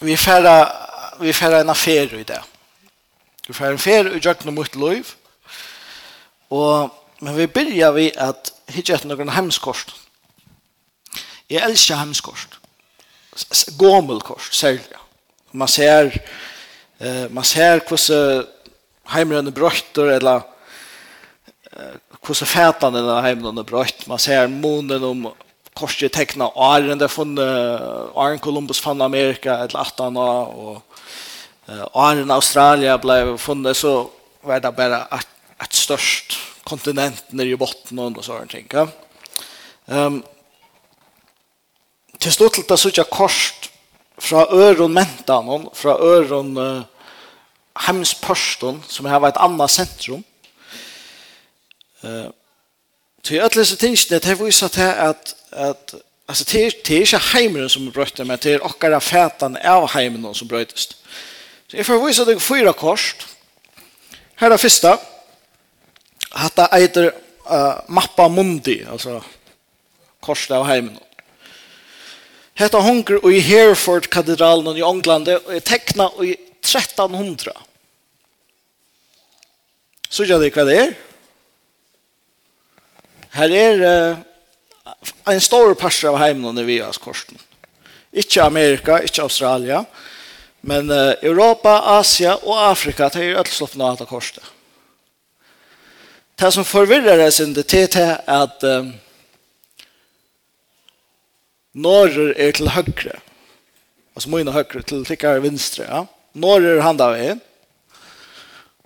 vi färra vi färra en affär i det. Vi färra en affär i Jörgen mot Löv. Och men vi börjar vi att hitta ett någon hemskost. Jag älskar hemskost. Gåmelkost, särskilt. Man ser eh, man ser hur heimren er brøttur, eller hvordan fætan er heimren er brøtt. Man ser månen om korset tekna åren det funne Arn Columbus fann Amerika et latan og åren Australia ble funnet så var det bare et, et størst kontinent nere i botten og sånne ting. Ja. Um, til stort til det så ikke korset fra øron mentan fra øron uh, hemspørsten som har vært et annet sentrum uh, Til alle disse tingene, det viser til at at alltså det er, det er ikke hemmen som bröt men det är okkara fätan av hemmen som brötst. Så jeg får vise deg fyra kort. Her er det første. första. det äter uh, mappa mundi alltså korset av hemmen. Hetta hunker i Hereford katedralen i England og er tekna i 1300. Så gjør det hva det er. Her er uh, en stor parser av heimen under VIAs korsen. Ikke Amerika, ikke Australia, men uh, Europa, Asia og Afrika det er alt slått noe av korset. Det som forvirrer oss in det til at um, Norr er til høyre. Altså mine høyre til tikkere vinstre. Ja? Norr er handa veien.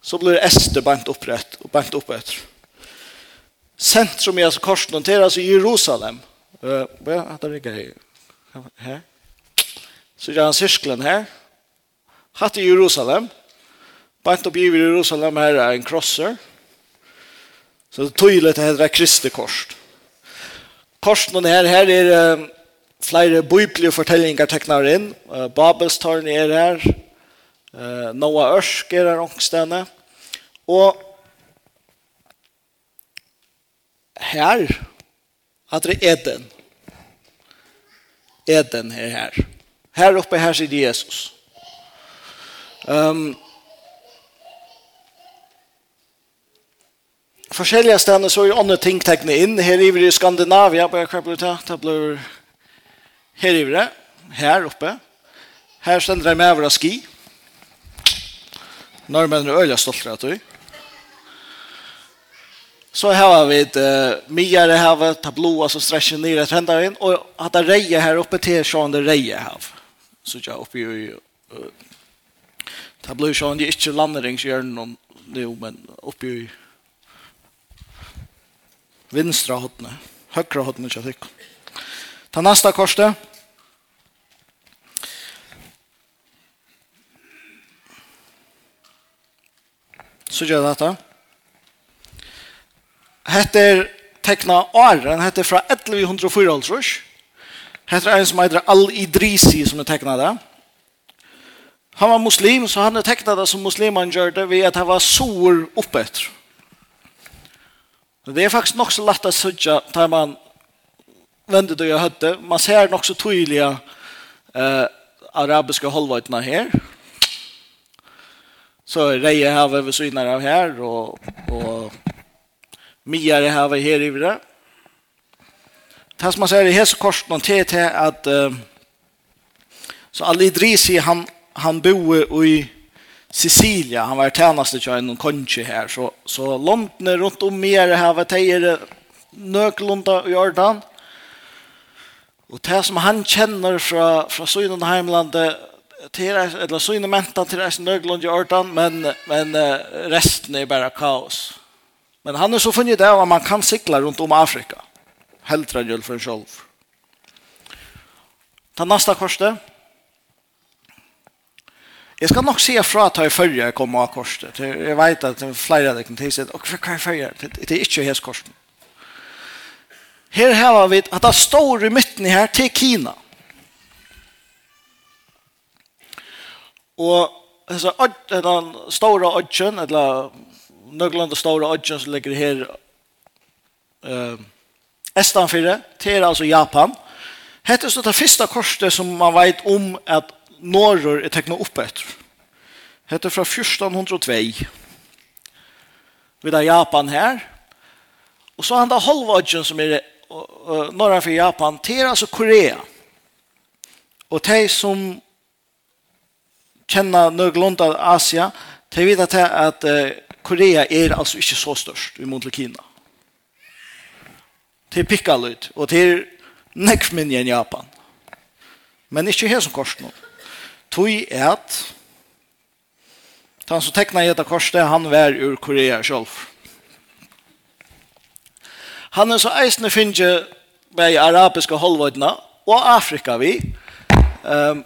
Så blir Ester bant opprett og bant opprett centrum i altså korsen det är Jerusalem. Eh, uh, vad heter det grej? Här. Så det är en cirkeln här. Hatt i Jerusalem. Bant upp i Jerusalem här är en krosser. Så det tydligt heter det Kristi kors. Korsen her, här är uh, flera bibliska fortellinger tecknar in. Uh, Babels torn är Uh, Eh Noa er är här Og Och her, at det er den. Eden er her. Her oppe her sier Jesus. Um, forskjellige stedene så er andre ting tekne inn. Her i i Skandinavia, på hva blir det? Det blir her i det, her oppe. Her stender det med over ski. Normen er øyla stolt av det. Så har vi ett uh, myare här, ta blåa som sträcker ned ett hända inn, og at det reier her oppe til sånn det reier her. Så jeg oppe i... Uh, ta blå så det är inte landningsgörnen nu, men oppe i vinstra hotne, högra hotne jag tycker. Ta neste korset. Så gör det här. Hette er tekna åren, hette er fra 1104 altrus. Hette er en som heter Al-Idrisi som er tekna det. Han var muslim, så han er tekna det som musliman gjør det ved at han var sår oppetter. Det er faktisk nok så lett å sødja da man vender det jeg høtte. Man ser nok så tydelige eh, arabiske holdvøytene her. Så reier har vi ved av her, og, og Miare har vi her i videre. Det som man sier i Hesekorsen og til til at så Ali Idrisi, han, han bor i Sicilia, han var tjeneste til en konge her, så, så landene rundt om Miare her, vi teier nøklunda i Jordan. Og det som han kjenner fra, fra Søyden heimlandet, till eller så inne mentan till resten Nörglund i Ordan men men resten är bara kaos. Men han har så funnit det att man kan cykla runt om Afrika. Helt än för en själv. Ta nästa korset. Jag ska nog se fra att jag följer kommer av korset. Jag vet att det är flera där kan tills och för kan följa. Det är inte hes korset. Här har vi att det står i mitten här till Kina. Och alltså den stora ödjan eller nøglande og Stora Odgen som ligger her uh, Estanfyrre, det er altså Japan. Hette så det første korset som man vet om at norrur er tekna opp etter. Hette fra 1402. Vi har Japan her. Og så han da Holvodgen som er uh, norra for Japan, det er altså Korea. Og de som kjenner Nøglunda Asia, de vet at, at uh, Korea er altså ikke så størst i mot Kina. Det er pikka litt, og det er nekv minje enn Japan. Men ikke her som kors nå. Tui er at han som tekna i dette korset, han var ur Korea selv. Han er så eisende finner i arabiske holdvøydene og Afrika vi. Um,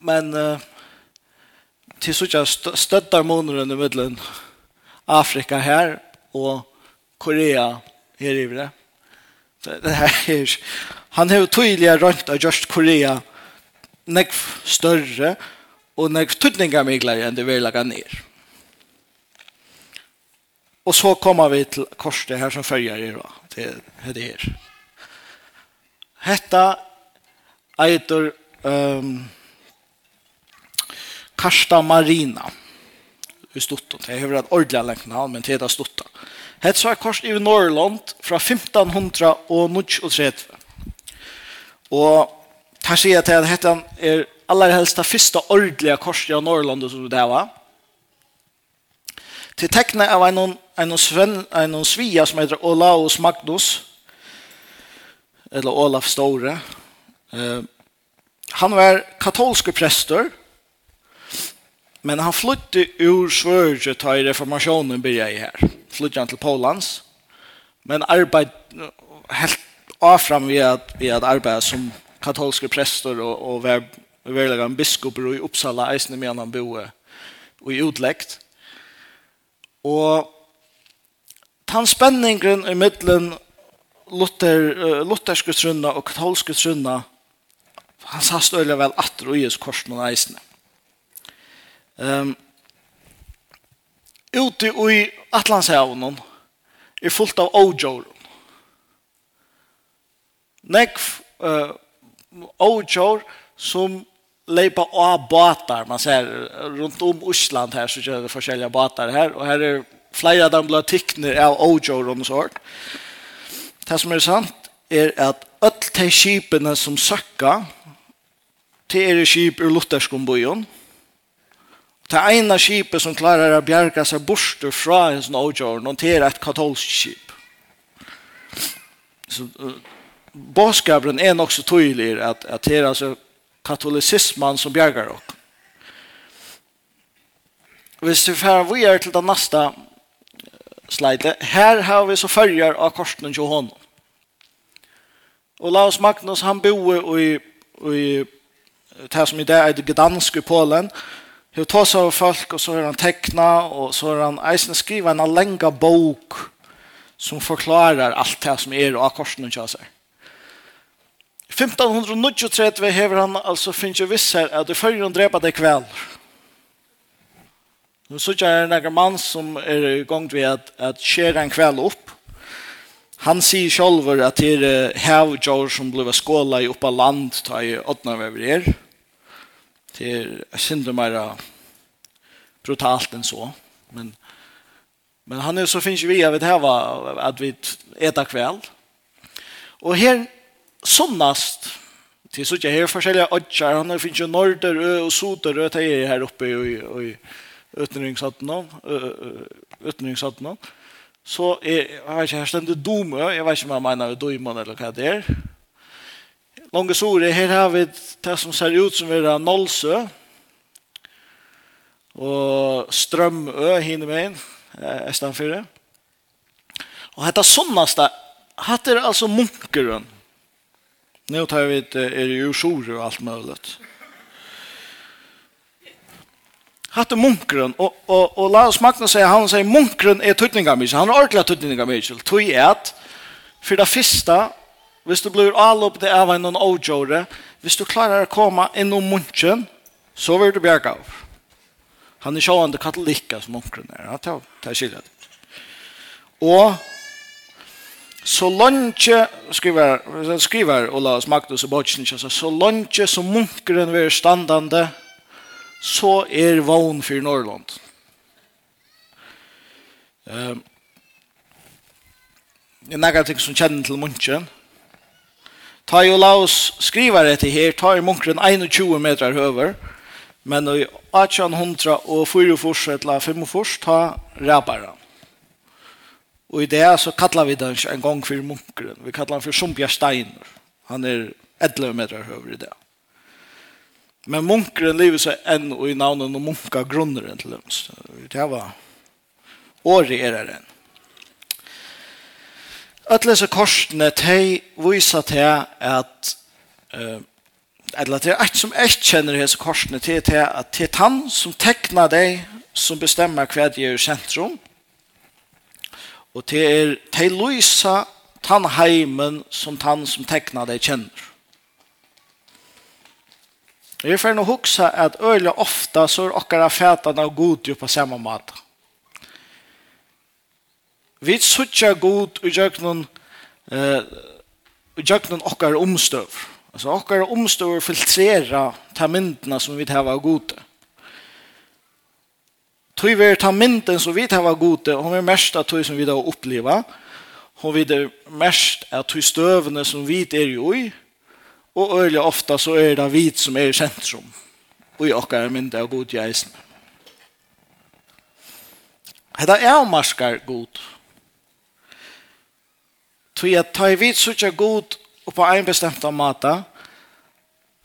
men uh, til så ikke støtter måneden i middelen Afrika her og Korea her i det. Det her er han har tydelig rønt av just Korea nekv større og nekv tydningar miklare enn det vil laga ned. Og så kommer vi til korset her som følger i. Det er det her. Hetta eitur um, Karsta Marina. I Stutton. Jeg har vært ordentlig lengt navn, men det heter Stutton. Het så er kors i Norrland fra 1500 Og her sier jeg til at dette er aller helst det første ordentlige kors i Norrland som det var. Til tekne av en, en, sven, en svia som heter Olaus Magnus, eller Olaf Store. Uh, han var katolske prester, Men han flyttade ur Sverige till reformationen jeg här. Flyttade han till Polans. Men arbeid helt avfram fram at vi at att som katolska präster och, och var en biskop i Uppsala, eisne med han boe og i utlekt. Och han spänningen i mitten Luther, uh, Lutherske trunna och katolske trunna han sa stölja väl atro i Jesus korsen och. Mm Ehm ute i Atlantshavnen er fullt av ojor Nekv uh, ojor som leipa av båtar. Man ser runt om Osland här så kör det forskjellige båtar här och här är flera av dem blå tickner av ojor och sånt. Det som är sant är att öll de skipene som sökka till er skip ur Lutherskombojen Det ene skipet som klarer å bjerke seg bort fra en sånn avgjør, noterer et katolsk skip. Så, uh, Båskapen er nok så tydelig at, at det er altså katolisismen som bjerger dere. Hvis vi får videre til det neste slide, her har vi så følger av korsen til hånden. Og Laus Magnus, han bor i, i det som i dag er det gdanske Polen, og Hur tar sig av folk och så är han teckna och så är han eisen skriva en länga bok som förklarar allt det som är av korsen och tjasar. 1593 hever han alltså finns ju vissar att det följer hon drepa dig kväll. Nu så är det en man som är gångt vid att, att skära en kväll upp. Han säger själv att det är hävdjur som blev skåla i uppa land ta i åttna över er. Det er synd mer brutalt enn så. Men, men han er så finnes vi av det her at vi äta kväll. Og her sunnast til så jag här forskjellige ödjar han finns jo norder og soter og det är här uppe i i utenrikshatten utenrikshatten så er, jeg vet ikke, her ständer dom Jeg vet ikke om jeg mener dom eller hva det er. Lange sore, her har vi det som ser ut som er Nålsø og Strømø hinne med inn, Estan 4. Og dette sånnaste, hatt er altså munkeren. Nå tar vi ett er jo sore og alt mulig. Hatt er munkeren, og, og, og la oss han sier munkeren er tøtninga mye, han er ordentlig tøtninga mye, tøy er at, for det første, hvis du blir avloppet av en avgjøre, hvis du klarer å komme innom munchen, så vil du bjerga av. Han er sjående katolikker som omkring er. Ja, det er skiljet. Og så langt skriver, skriver Olaus Magnus och Botchen så så langt som munkeren ver standande, så er vogn for Norrland. Um, det er nægget ting som kjenner til munchen, Ta jo laus skriva det til her, ta i munkren 21 meter høver, men i 1800 og 4 fors eller 5 fors, ta rabaren. Og i det så kallar vi den en gang for munkren. Vi kallar han for Sumpja Steiner. Han er 11 meter høver i det. Men munkren lever seg enn og i navnet og munka grunneren til dem. Det var året er det enn. Alla disse korsene, te visa te at uh, eller det er et som ikke kjenner hese korsene til, te at det er han som tecknar deg som bestemmer hva det er i sentrum og det er de tann heimen som tann som tekner deg kjenner Jeg er nog å huske at øyelig så er okkara fætene god jo på samme måte. Vi suttja god i jøknen eh, i jøknen okkar omstøv. Altså okkar omstøv filtrera ta myndina som vi tar hava gode. Tui vi ta mynden som vi tar hava gode, hon er mest av tui som vi da oppleva, hon vi er mest av tui støvene som vi er jo i, og øyla ofta så er det vi som er i sentrum, og i okkar mynd av god i eisen. Hetta er marskar god. Tvi at ta i vit suttje god og på ein bestemt av mata,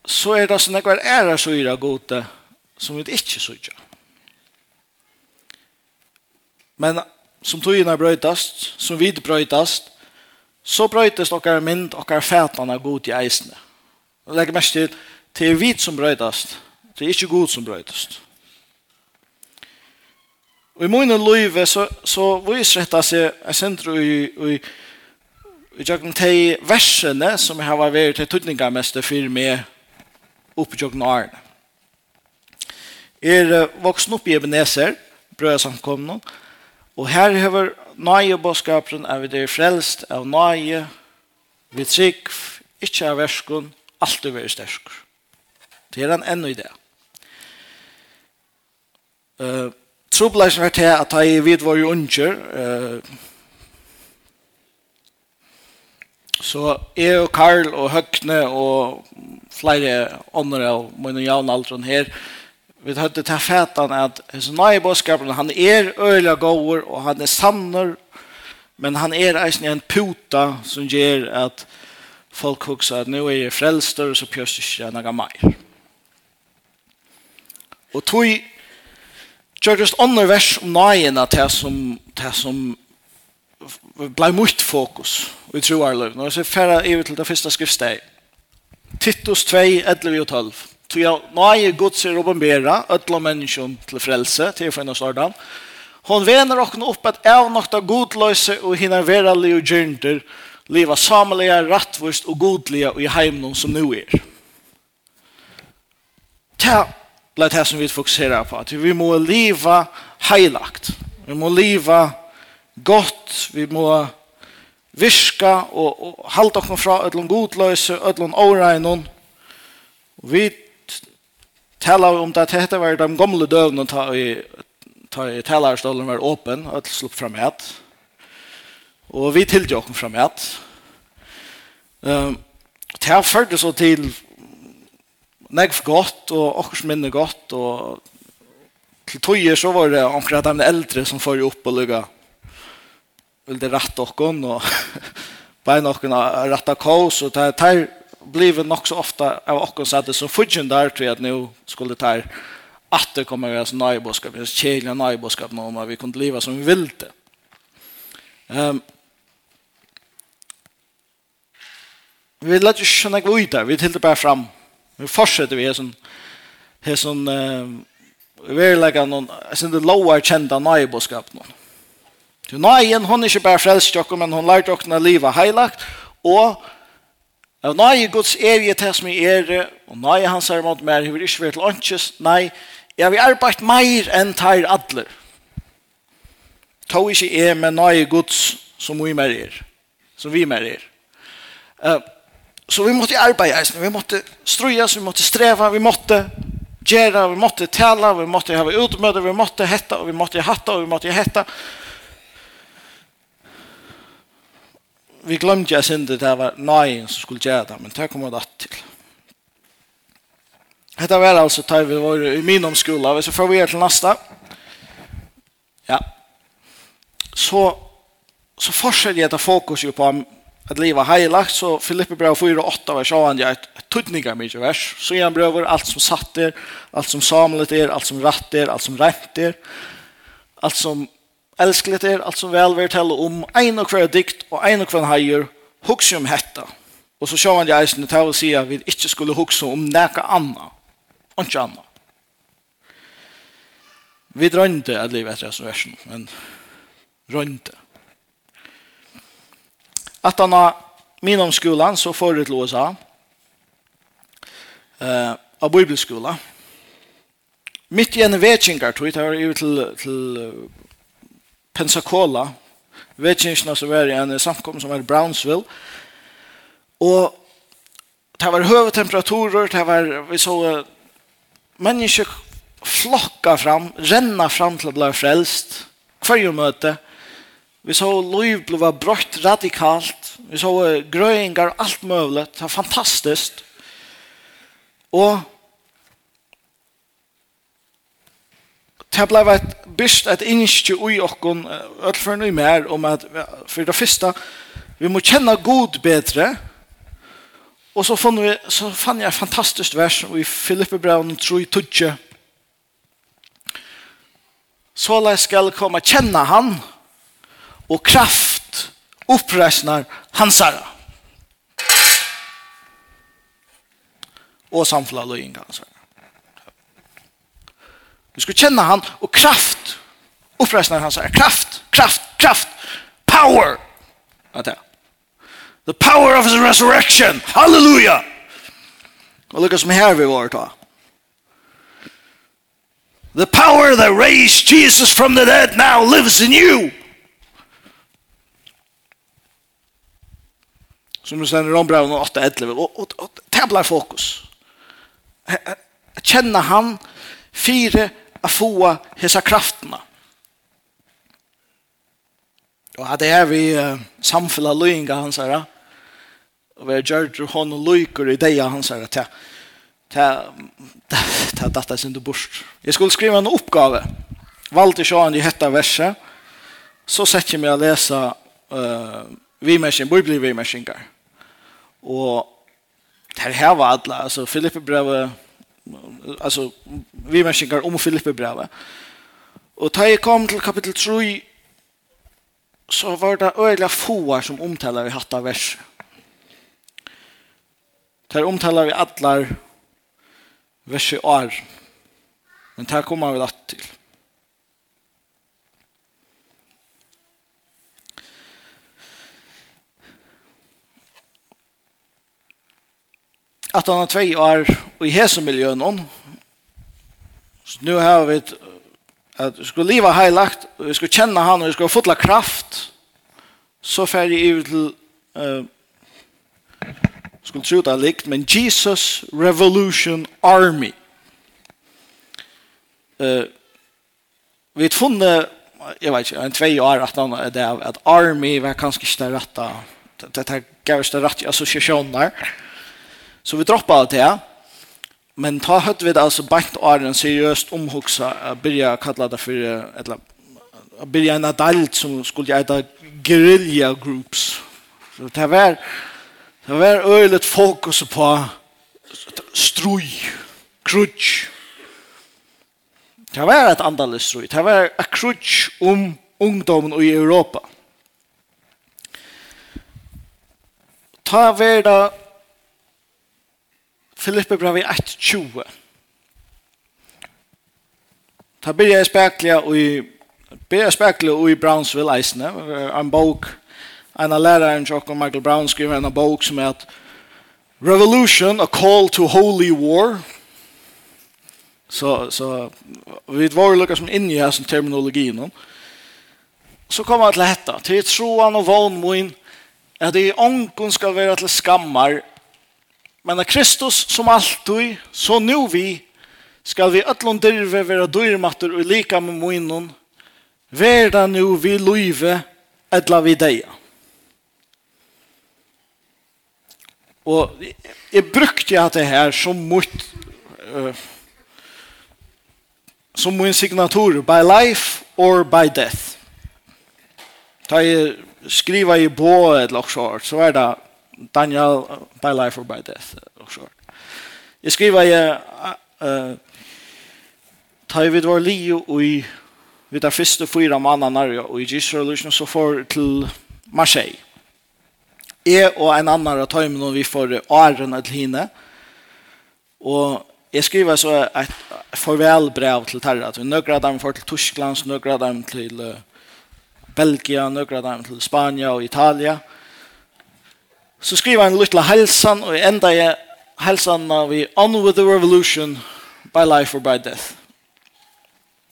så er det sånn at æra ære gode som vi ikke suttje. Men som tugina brøytast, som vi brøytast, så brøytast okkar mynd okkar dere fætene god i eisne. Og legger mest til, det er vi som brøytast, det er ikke god som brøytast. Og i munnen løyve så, så viser dette seg, jeg sender i, i utjøkken til versene som har vært til tøtninga mest for meg oppjøkken av Arne. Er voksen opp i Ebenezer, brød samkomne, og her har nøye bådskapen av det der frelst av nøye, vi trygg, ikke av versken, alt er veldig stersk. Det er en enda idé. Uh, Trobleisen var til at jeg vidt var jo unger, uh, Så jeg og Karl og Høgne og flere ånder av mine jævnaldren her, vi hadde til fætan at hans nøye bådskapen, han er øyla gåver og han er sanner, men han er eisen en puta som gjør at folk hugsa at nu er jeg frelster, og så pjøst ikke noe mer. Og tog gjør just ånder vers om nøyene til som, til som blei mot fokus i troarløv. Når er det færre i til det første skriftsteg. Titus 2, 11 og 12. Så ja, nøye Guds er åpenbæra, ødla menneskjon til frelse, til for en av starten. Hon vener okken opp at avnokta godløse og hinner li og gjernter, liva samliga, rattvist og godlige og i heimnum som nu er. Ta blei det som vi fokuserer på, at vi må liva heilagt. Vi må liva heilagt gott, vi må virka og, og halda okkur fra öllum godløse, öllum åregnun. Vi tala om det, dette var de gamle døvene ta i, ta i talarstolen var åpen, öll slupp fram et. Og vi tildi okkur fram et. Um, det har ført så til negv godt og okkurs minne godt og til tøyer så var det omkring de eldre som fyrir opp og lukka vill det rätta och och nog och rätta kaos och det här blev nog så ofta av och så att det så fudgen där tror jag att nu skulle ta att det kommer att vara nöjboskap, det är kedliga nöjboskap om vi kunde leva som vi ville. Um, vi lät ju känna glöj där, vi tillte bara fram. Vi fortsätter vi här som här som um, vi är lägga någon, jag syns det låga kända nöjboskap någon. Så nøyen, hun er ikke bare frelst dere, men hun lærte dere å leve heilagt, og av nøye Guds evige til som jeg er, og nøye hans er mot meg, hun vil ikke være til åndkjøs, nei, jeg vil arbeide mer enn tar adler. Ta ikke er med nøye Guds som vi mer er, som vi mer er. Uh, Så vi måtte arbeide, vi måtte strøyes, vi måtte streva, vi måtte gjøre, vi måtte tala, vi måtte ha utmøte, vi måtte hetta, vi måtte hatta, vi måtte hetta, vi glömde jag synd det var nej som skulle göra det men det kommer det att till. Detta var alltså tar vi var i min omskola vi så får vi till nästa. Ja. Så så fortsätter jag ta fokus ju på att leva heiligt så Filippe brev 4 och 8 vers han jag ett tudningar mycket vers så igen bröver allt som satt er allt som samlet er allt som ratt er allt som rätt er allt som Elskelig er alt som vel vil telle om en og hver dikt og en og hver heier, hukse om hetta. Og så sjåan jeg eisen til å si at vi ikke skulle hukse om neka anna, og ikke anna. Vi drønte et liv etter hans versen, men drønte. At han har min om skolan så får det til USA, eh, av bibelskola. Mitt i en vetsingartøy, det var jo til, til Pensacola, vekingsna som var i en samkom som var i Brownsville. Og det var høve temperaturer, det var, vi så mennesker flokka fram, renna fram til å bli frelst, hver møte. Vi så liv ble brott radikalt, vi så grøyingar, alt mulig, det var fantastisk. Og det blev ett bist ett inske i okkon öll för nu mer om att för det första vi måste känna god bättre och så fann vi så fann jag fantastiskt vers i Filippe Brown tror i tudje så la skall komma känna han och kraft uppresnar hansara och samfla löjning hansara Vi skal kjenne han og kraft. Oppreisningen hans er kraft, kraft, kraft. Power. The power of his resurrection. Halleluja. Og lukka som her vi var ta. The power that raised Jesus from the dead now lives in you. Som du sender om brevet 8.11. Og, og, og det fokus. Jeg kjenner han fire att få hese kraftene. Og det er vi samfunnet av løyinga hans her, og vi har gjort hon og løyker i det hans her, til är detta som du bort. Jeg skulle skrive en uppgave. Valde jag i hetta verset. Så setter jeg meg å lese uh, vimerskning, bibelvimerskningar. Og det her var alle, altså Filippe brevet alltså vi människor om Filippe brev. Och ta jag kom till kapitel 3 så var det öliga foar som omtalar i hatta vers. Där omtalar vi allar vers i år. Men där kommer vi att till. at han har tvei år i hesemiljøen så nu har vi at vi skal leva heilagt vi skal kjenne han og vi skal fotla kraft. Så fer jeg ut til uh, skulle tro det likt men Jesus Revolution Army. Uh, vi har funnet jeg vet ikke, en tvei år at, han, det, at Army var kanskje ikke det rette det, det, det det rette assosiasjonen Så vi droppade av det. Men ta hött vi det alltså bakt åren omhugsa å begynne å kalla det for eller att börja en adult som skulle äta guerrilla groups. Så det var det var øyelig fokus på struj, krutsch. Det var et andalig struj. Det var et krutsch om ungdomen i Europa. Ta var det Filippe brev 1.20. Ta byrja jeg spekla i byrja spekla i Brownsville eisne, en bok, en av læreren tjokk og Michael Brown skriver en bok som er at Revolution, a call to holy war. Så, så vi var jo lukka som inn i hans terminologi no. Så kommer jeg til dette til troan og vannmoin, at det i ångon skal være til skammar Men av Kristus som alltid, så nu vi, skal vi ötlån dyrve vera dyrmatter og lika med munnen, verda nu vi luive, edla vi deia. Og jeg brukte jeg det her som mot uh, som min signatur by life or by death. Da jeg skriver i bå eller så, så er det Daniel by life or by death och så. Jag skriver jag eh tar vi var Leo och i vi tar första fyra mannen och i Israel så får till Marseille. Jeg og en annan av tøymen og vi får årene til henne. Og jeg skriver så et farvelbrev til Terra. Nøkker av dem får til Tyskland, nøkker av dem til Belgia, nøkker av dem til Spania og Italia. Og Så skriver han litt helsan, og enda jeg helsan av i On with the Revolution, by life or by death.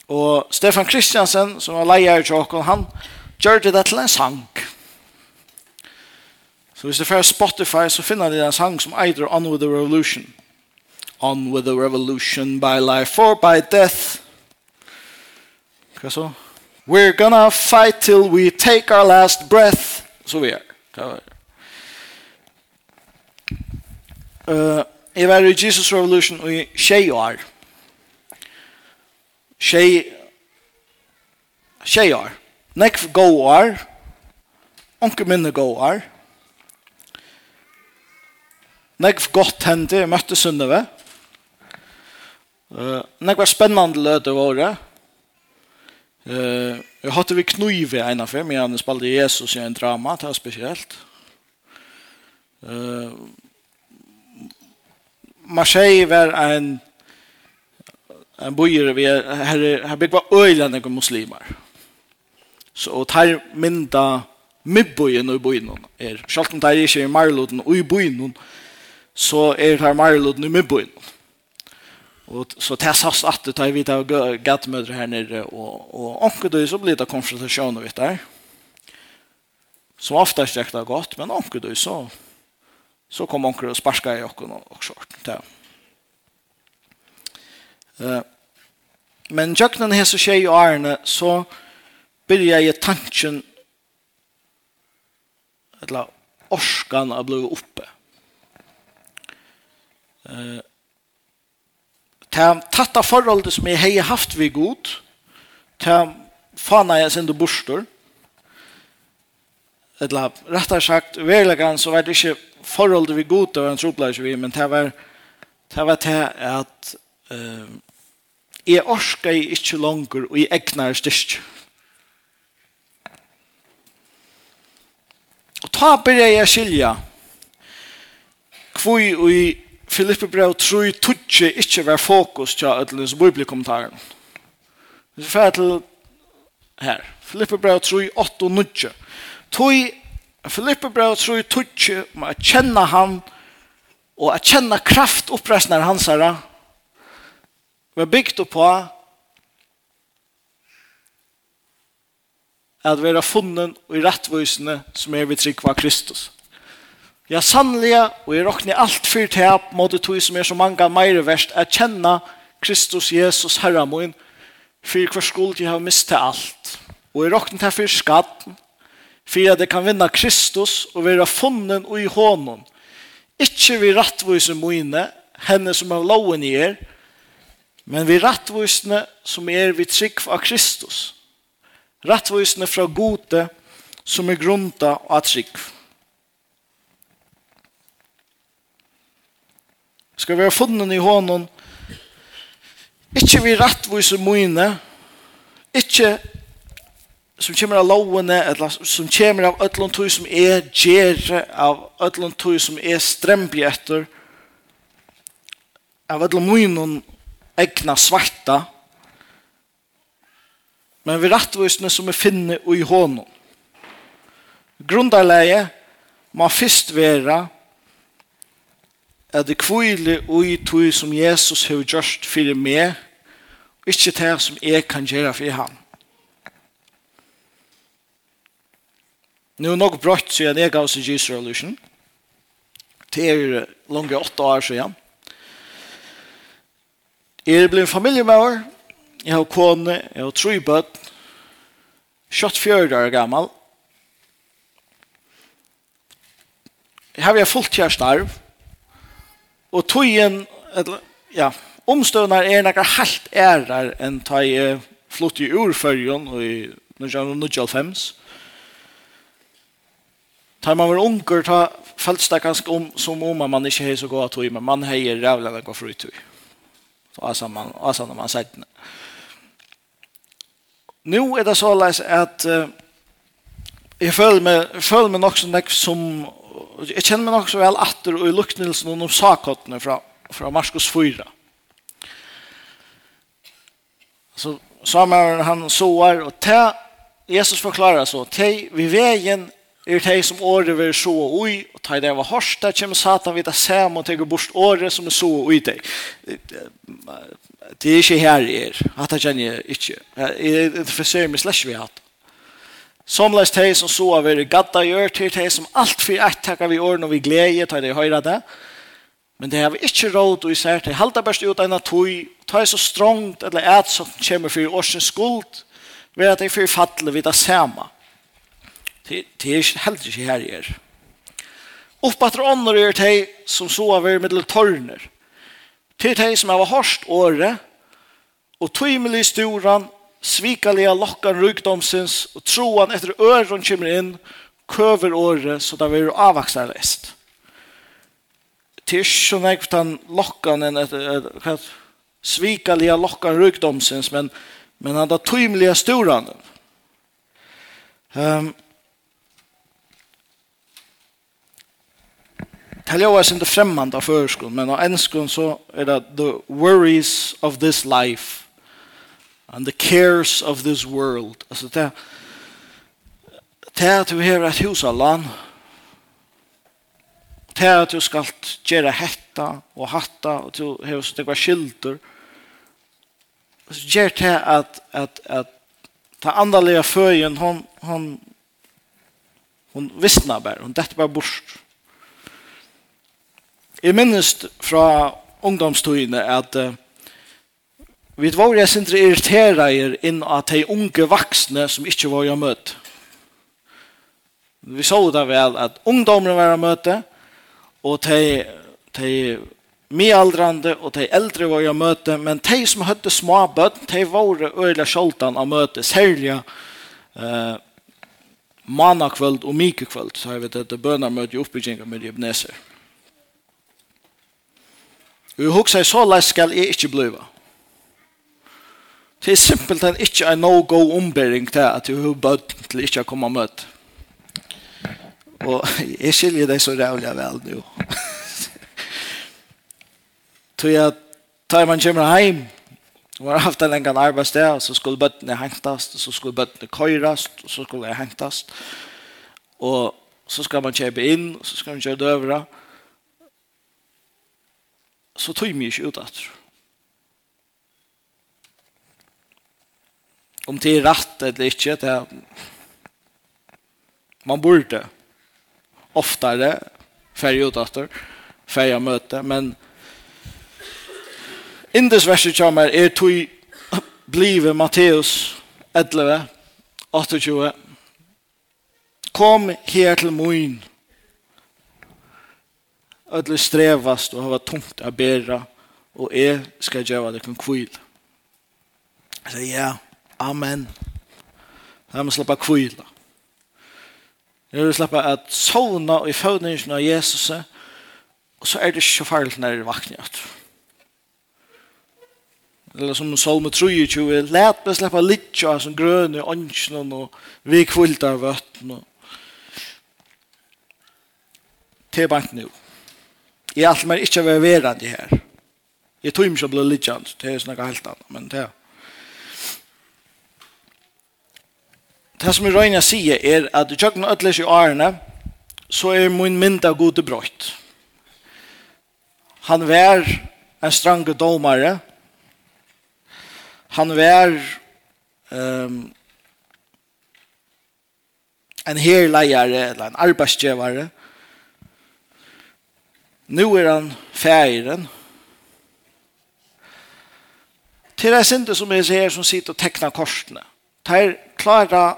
Og Stefan Kristiansen, som var leier i Tjåkon, han gjør det til en sang. Så hvis du får Spotify, så finner du en sang som eider On with the Revolution. On with the Revolution, by life or by death. Hva så? We're gonna fight till we take our last breath. Så vi er. Hva er Uh, jeg var i Jesus Revolution i tjej år. Tjej, tjej år. Nekv gå år. Onke minne gå år. Nekv godt hendte, jeg møtte Sunneve. Uh, nekv var spennende løte våre. Uh, jeg hadde vi knuive en av fem, jeg hadde spalt Jesus i en drama, det var spesielt. Uh, Marseille var en en bojer vi her her bygg var öjlande kom muslimar. Så og tar minda mibbojen og bojen er självt om det är i Marloden og i bojen så er det Marloden i mibbojen. Och så testas att det tar vi ta gattmödrar her nere och och onkel du så blir det konfrontation vet där. Så oftast är det gott men onkel du så så kom onker og sparska i okken og, og där. Ja. Uh, men jøkkenen så tjej i ærene, så blir jeg tanken eller orskan av blod oppe. Uh, til tatta forholdet som jeg har haft vi god, til fana jeg sinde bostor, eller rettere sagt, verlegan så var det ikke förhållande vi god och en troplärs vi men det var det var det at uh, jeg orsker i inte längre och i egna styrk. Och ta börjar jeg skilja kvui i Filippe brev tror jeg tutsi ikke var fokus til at det ætlens bibelkommentaren. Vi får til her. Filippe brev tror jeg 8 og 9. Toi Filippe brev tror jeg tutsi om å kjenne han og å kjenne kraft oppresten av hans herre var bygd på at vi har funnen og i rettvisene som er vi trygg av Kristus. Ja, sannelig, og jeg råkner alt fyrt opp mot det tog som er så mange mer verst, er kjenne Kristus Jesus herre min, for hver skuld jeg har mistet alt. Og jeg råkner til fyrt skatten, for at jeg kan vinna Kristus og være funnen og i hånden. Ikke vi rettvise mine, henne som har loven i er, men vi rattvisene som er vi trygg av Kristus. Rattvisene fra gode som er grunta av trygg. Skal være funnen i hånden, ikke vi rattvise mine, ikke som kommer av lovene, eller som kommer av ødlån tog som er gjere, av ødlån tog som er strembje etter, av ødlån munnen egna svarta, men vi rettvisene som er finne i hånden. Grundarleie må først være at det kvile ui tog som Jesus har gjort fyrir meg, og ikke det som jeg kan gjøre fyrir ham. Nu er nok brått siden jeg gav seg Jesus Revolution. Det er langt åtte år siden. Jeg er blevet familiemøver. Jeg har kone, jeg har tre bøtt. Kjøtt fjørde år gammel. Her har jeg fullt kjærstarv. Og togjen, ja, omstøvnar er noe helt ærer enn ta i flott i urførjen og i 1995. Tar man var unger, ta føltes det ganske om, som om man ikke har så god tog, men man har rævlig enn för ut. Så altså man, altså når man sier det. Nå er det så leis at uh, jeg føler meg, føler meg nok som, som jeg kjenner meg nok så vel atter og i de om sakottene fra, fra Marskos 4. Så Samuel han såar og te Jesus forklarar så te vi vägen er det som året vil så ui, og ta i det var hårst, der kommer satan vidt sam og teker bort året som er så ui deg. Det er ikke her jeg er, at jeg kjenner jeg ikke. Jeg interesserer meg slett vi hatt. Somleis de som så av er gadda gjør, til de som alt for ett takker vi årene og vi gleder, ta i det høyre det. Men det har vi ikke råd og især til. Halda best ut en av tog, ta i så strongt eller et som kommer for årsens skuld, ved at de fyrir fattelig vidt samme. Det er ikke heller ikke her i er. Oppbatter ånder er de som sover middel tørner. Det er de som har hørst året, og tøymelig storan, svikalige lokkan rykdomsins, og troan etter øren kommer inn, køver året, så det vil avvaksa lest. Det er ikke sånn at han lokker en, et, svikalige lokkan rykdomsins, men, men han da tøymelige storan. Um, Det låg är inte främmande av förskolan, men av enskon så är det the worries of this life and the cares of this world. Alltså det det är att du har ett hus av land. Det är att du ska göra hetta och hatta och du har så det skilter. Så gör det att att att ta andaliga föjen hon hon hon visnar bara hon detta bara bort. Jeg minnes fra ungdomstøyene at uh, vi var jeg sindre irriterer inn at de unge vaksne som ikke var jeg møtt. Vi så det vel at ungdomene var jeg møte, og de, de mialdrande og de eldre var jeg møte, men de som hadde små bøtt, de var øyla skjoldan av møte, særlig uh, manakvöld og mikekvöld, så har vi dette bønarmøte i oppbygginga med Jebneser. Og jeg husker så lest skal jeg ikke bliva. Det er simpelt enn ikke en no-go ombering til at jeg har bøtt til ikke å komme og møte. Og jeg skiljer deg så rævlig vel nå. Tror jeg tar man kommer hjem, og har haft en engang arbeidssted, så skulle bøttene hengtast, så skulle bøttene køyrast, så skulle jeg hengtast. Og så skal man kjøpe inn, så skal man kjøpe døvra. Og så tog vi ikke ut etter. Om det er rett eller ikke, det er man borde oftare färg ut utåter, färg möte, men in Indes verset kommer er tog blive Matteus 11, 28. Kom her til moin, ödler strevast och hava tungt att bära och är ska göra det kan kvill. Jag säger ja, amen. Jag måste släppa kvila. Jag vill släppa att sovna i födningen av Jesus och så är det så farligt när det vaknar. Eller som Salme 23, lät mig släppa litt av som grön i åndsnen och vi kvilltar vötten. Det är bara inte. Jeg alt mer ikke være verand her. Jeg tror ikke å bli litt det er snakka helt annet, men det er. Det som jeg røyner sier er at i tjøkken ødeles i årene, så er min mynda gode brøyt. Han vær en strange domare, han vær um, en herleiere eller en arbeidsgjevare, Nu är han færen. Til det är inte som jag ser som sitter och tecknar korsene. Det klara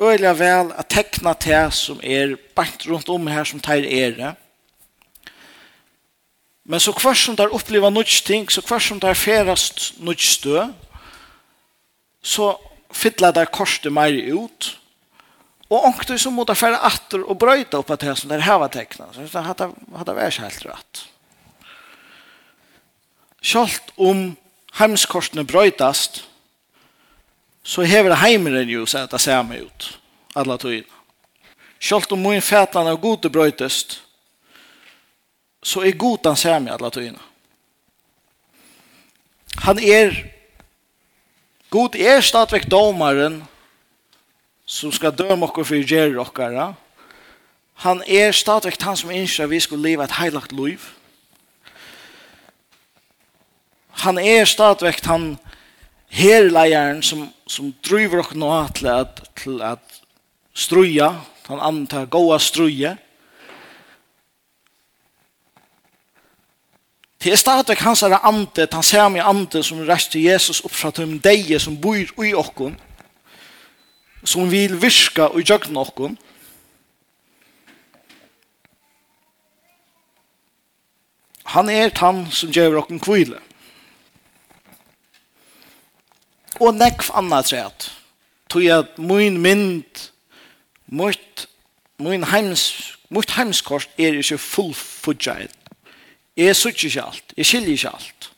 øyelig vel att teckna til som är bant runt om här som tar er det. Men så hver som där upplever något ting, så kvar som där färast något stö, så fyller där korset mer ut Og onkt som måtte fære atter och bröta upp att det som det hava tekna. Så det hade hade vært helt rätt. Skolt om hemskorsen brøytast, så hever heimeren jo seg at det ser meg ut, alle togene. Selv om min fætland er gode brøytast, så er god han ser meg alle togene. Han er, god er stadigvæk domaren, som ska døme okkur for ger oss. Han er stadigt han som inser vi skulle leva et heilagt liv. Han er stadigt han herleieren som, som driver okkur nå til at, til at struja, han antar goa struja. Det er stadig hans ande, han ser meg ande som rest til Jesus uppfattar om dig som bor i oss som vil virka og gjøre noen. Han er han som gjør noen kvile. Og nekv annet træt. Tog at min mynd, mot min heims, mot heimskort er ikke fullfudget. Jeg sutter ikke alt. Jeg skiljer ikke alt.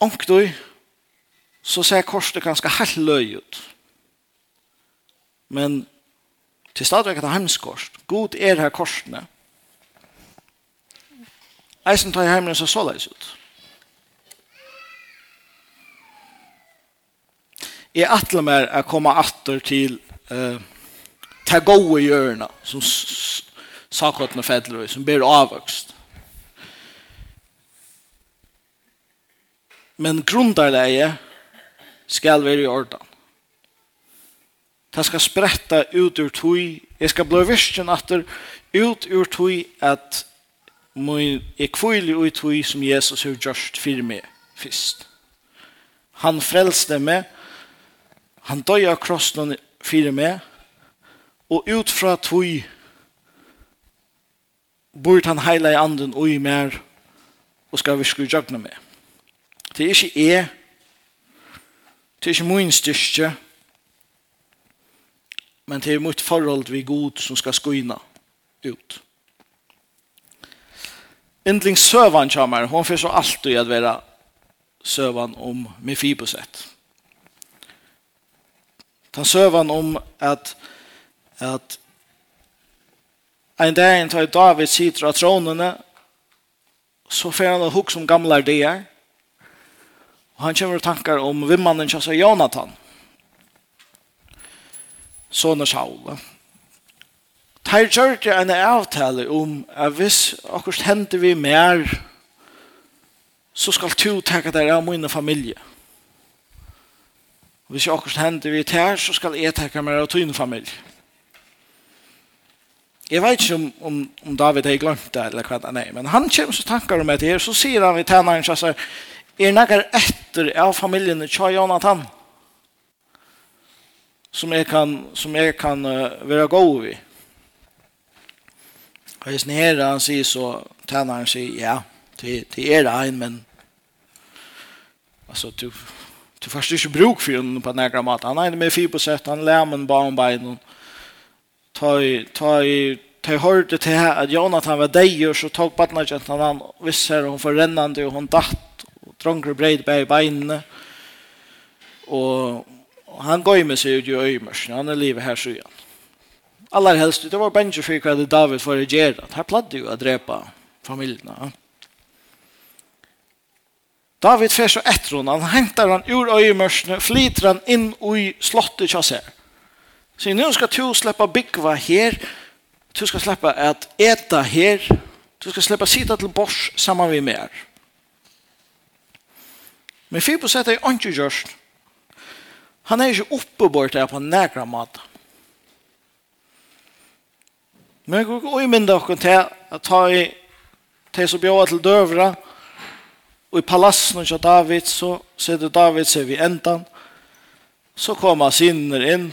Onkdøy, så ser korset ganske helt løy ut. Men til stadigvæk er det hemskorst. God er her korsene. Eisen tar hjemme så så såleis ut. Jeg atler meg å komme atter til uh, ta gode hjørna som sakotna fedler som blir avvokst. Men grundarleie skal være i ordan. Det skal spretta ut ur tui, jeg skal bli virkjen atter ut ur tui at min er kvile ui tui som Jesus har gjort fyrir meg først. Han frelste meg, han døy av krossen fyrir meg, og ut fra tui bort han heila i anden ui mer og skal vi skru jagna meg. Det er ikke jeg Det er ikke min styrke, men det er mitt forhold vi god som skal skoina ut. Endling søvan kommer, hon får så alltid at være søvan om Mefiboset. Ta søvan om at, at en dag tar David sitter av trånene, så får han å hukke som gamle ideer, Og han kommer og tankar om vimmannen som kjassa Jonathan. Sånne Saul. Teir kjørte en avtale om at hvis akkurat hender vi mer, så skal to takke deg av min familie. Hvis jeg akkurat hender vi ter, så skal jeg takke meg av din familie. Jeg vet ikke om, om, om David har glemt det, eller hva det er, men han kommer så tankar om det her, så sier han i tjener så sier er nekker etter av familjen Tja Jonathan som jeg kan, som jeg kan uh, være god ved. Og hvis nere han sier så, tjeneren sier, ja, det, det er det en, men altså, du, du først ikke bruk for henne på nærkere mat. Han er med fyr på sett, han lemmen bare om beinen. Ta i, ta i, ta i hørte til at Jonathan var deg, så tok badnadjenten han, visste her, hun var rennende, og hun datt dronker breid bæg beinene. Og, og han går med seg ut i øymersen. Han er livet her, sier. Aller helst, det var bensje for hva David for å gjøre. Her pladde jo å drepa familiene. David fer så etter henne. Han hentar han ur øyemørsene, flyter han inn i slottet kjasser. Så nu skal du släppa byggva her. Du skal släppa att eta her. Du skal slippe sitte til bors sammen med mer. Men 4% er ikke gjørst. Han er ikke oppebort her på nægra mat. Men jeg går ikke umynda til at ta i til som bjør til døvra og i palassen av David så sitter David seg ved endan så kommer sinner inn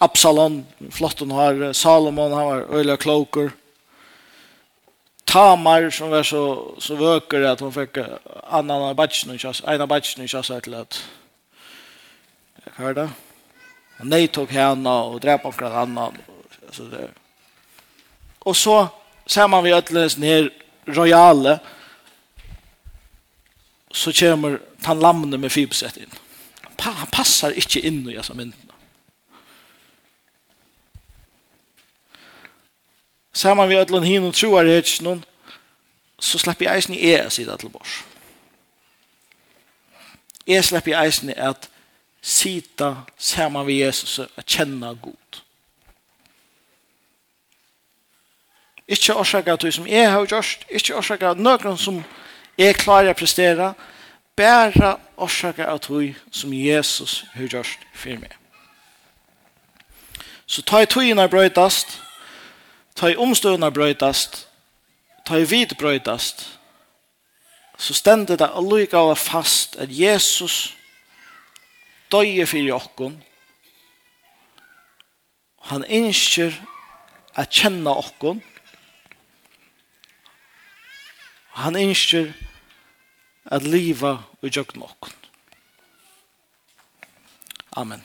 Absalom, flott hun har, Salomon, han var øyla kloker. Tamar som var så, så vöker att hon fick annan batchen och chass, ena batchen och chass till att jag hörde. Nej tog henne och dräpa och annan. Så det. Och så ser man vi ötläs ner royale så kommer han lamne med fibset in. Han passar inte in i jag som inte. Saman vi allan hin og troar hetsnun, så slapp jeg eisen i e a sida til bors. Jeg slapp jeg eisen i at sita saman vi Jesus at kjenna god. Ikke årsaka til som jeg har gjort, ikke årsaka at noen som jeg klarer å prestera, bare årsaka at du som Jesus har gjort for meg. Så ta i togene brøytast, Ta i omstøvna brøytast, ta i vid brøytast, så stendet det allukava fast at Jesus døye for jokken, Han innskjer at kjenne okken, Han innskjer at liva og jøgn okkon. Amen.